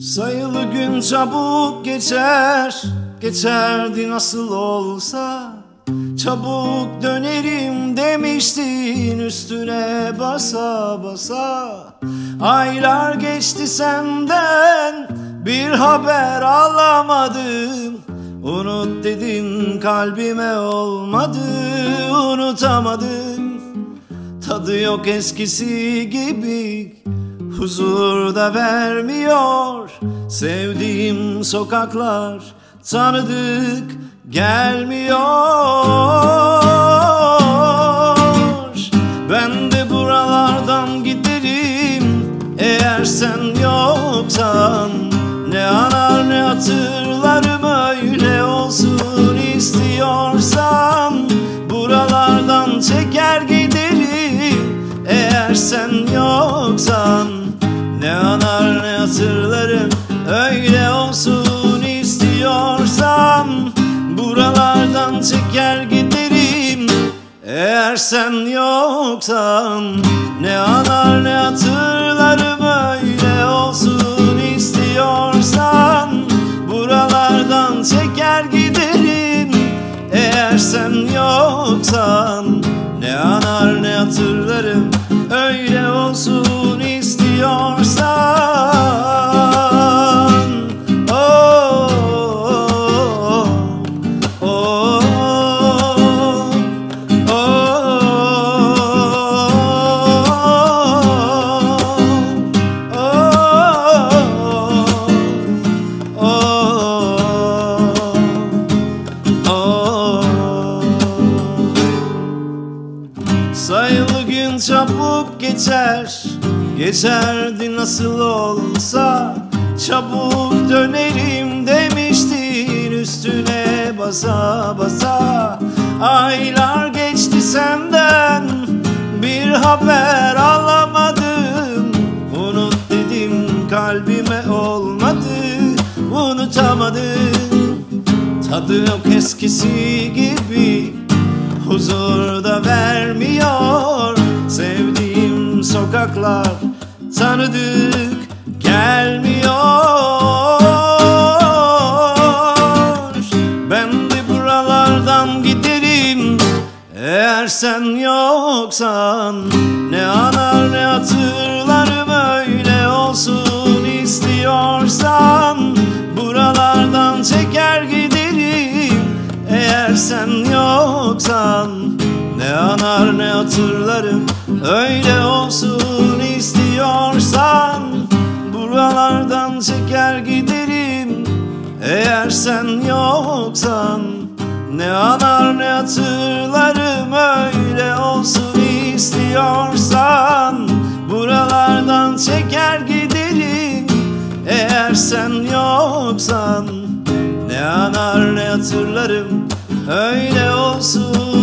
Sayılı gün çabuk geçer Geçerdi nasıl olsa. Çabuk dönerim demiştin üstüne basa basa. Aylar geçti senden bir haber alamadım. Unut dedin kalbime olmadı unutamadım. Tadı yok eskisi gibi Huzur da vermiyor Sevdiğim sokaklar. Tanıdık gelmiyor. Ben de buralardan giderim Eğer sen yoksan. Ne anar ne hatırlarım hatırlarım Öyle olsun istiyorsan Buralardan çeker giderim. Eğer sen yoksan Ne anar ne hatırlarım Öyle olsun istiyorsan Buralardan çeker giderim. Eğer sen yoksan Ne anar ne hatırlarım Öyle olsun istiyorsan Sayılı gün çabuk geçer. Geçerdi nasıl olsa. Çabuk dönerim demiştin Üstüne basa basa Aylar geçti senden. Bir haber alamadım. Unut dedim kalbime olmadı. Unutamadım. Tadı yok eskisi gibi Huzur da vermiyor. Sevdiğim sokaklar Tanıdık gelmiyor. Ben de buralardan giderim. Eğer sen yoksan Ne anar ne hatırlarım ne hatırlarım? Öyle olsun istiyorsan Buralardan çeker giderim. Eğer sen yoksan Ne anar ne hatırlarım? Öyle olsun istiyorsan Buralardan çeker giderim. Eğer sen yoksan Ne anar ne hatırlarım? Öyle olsun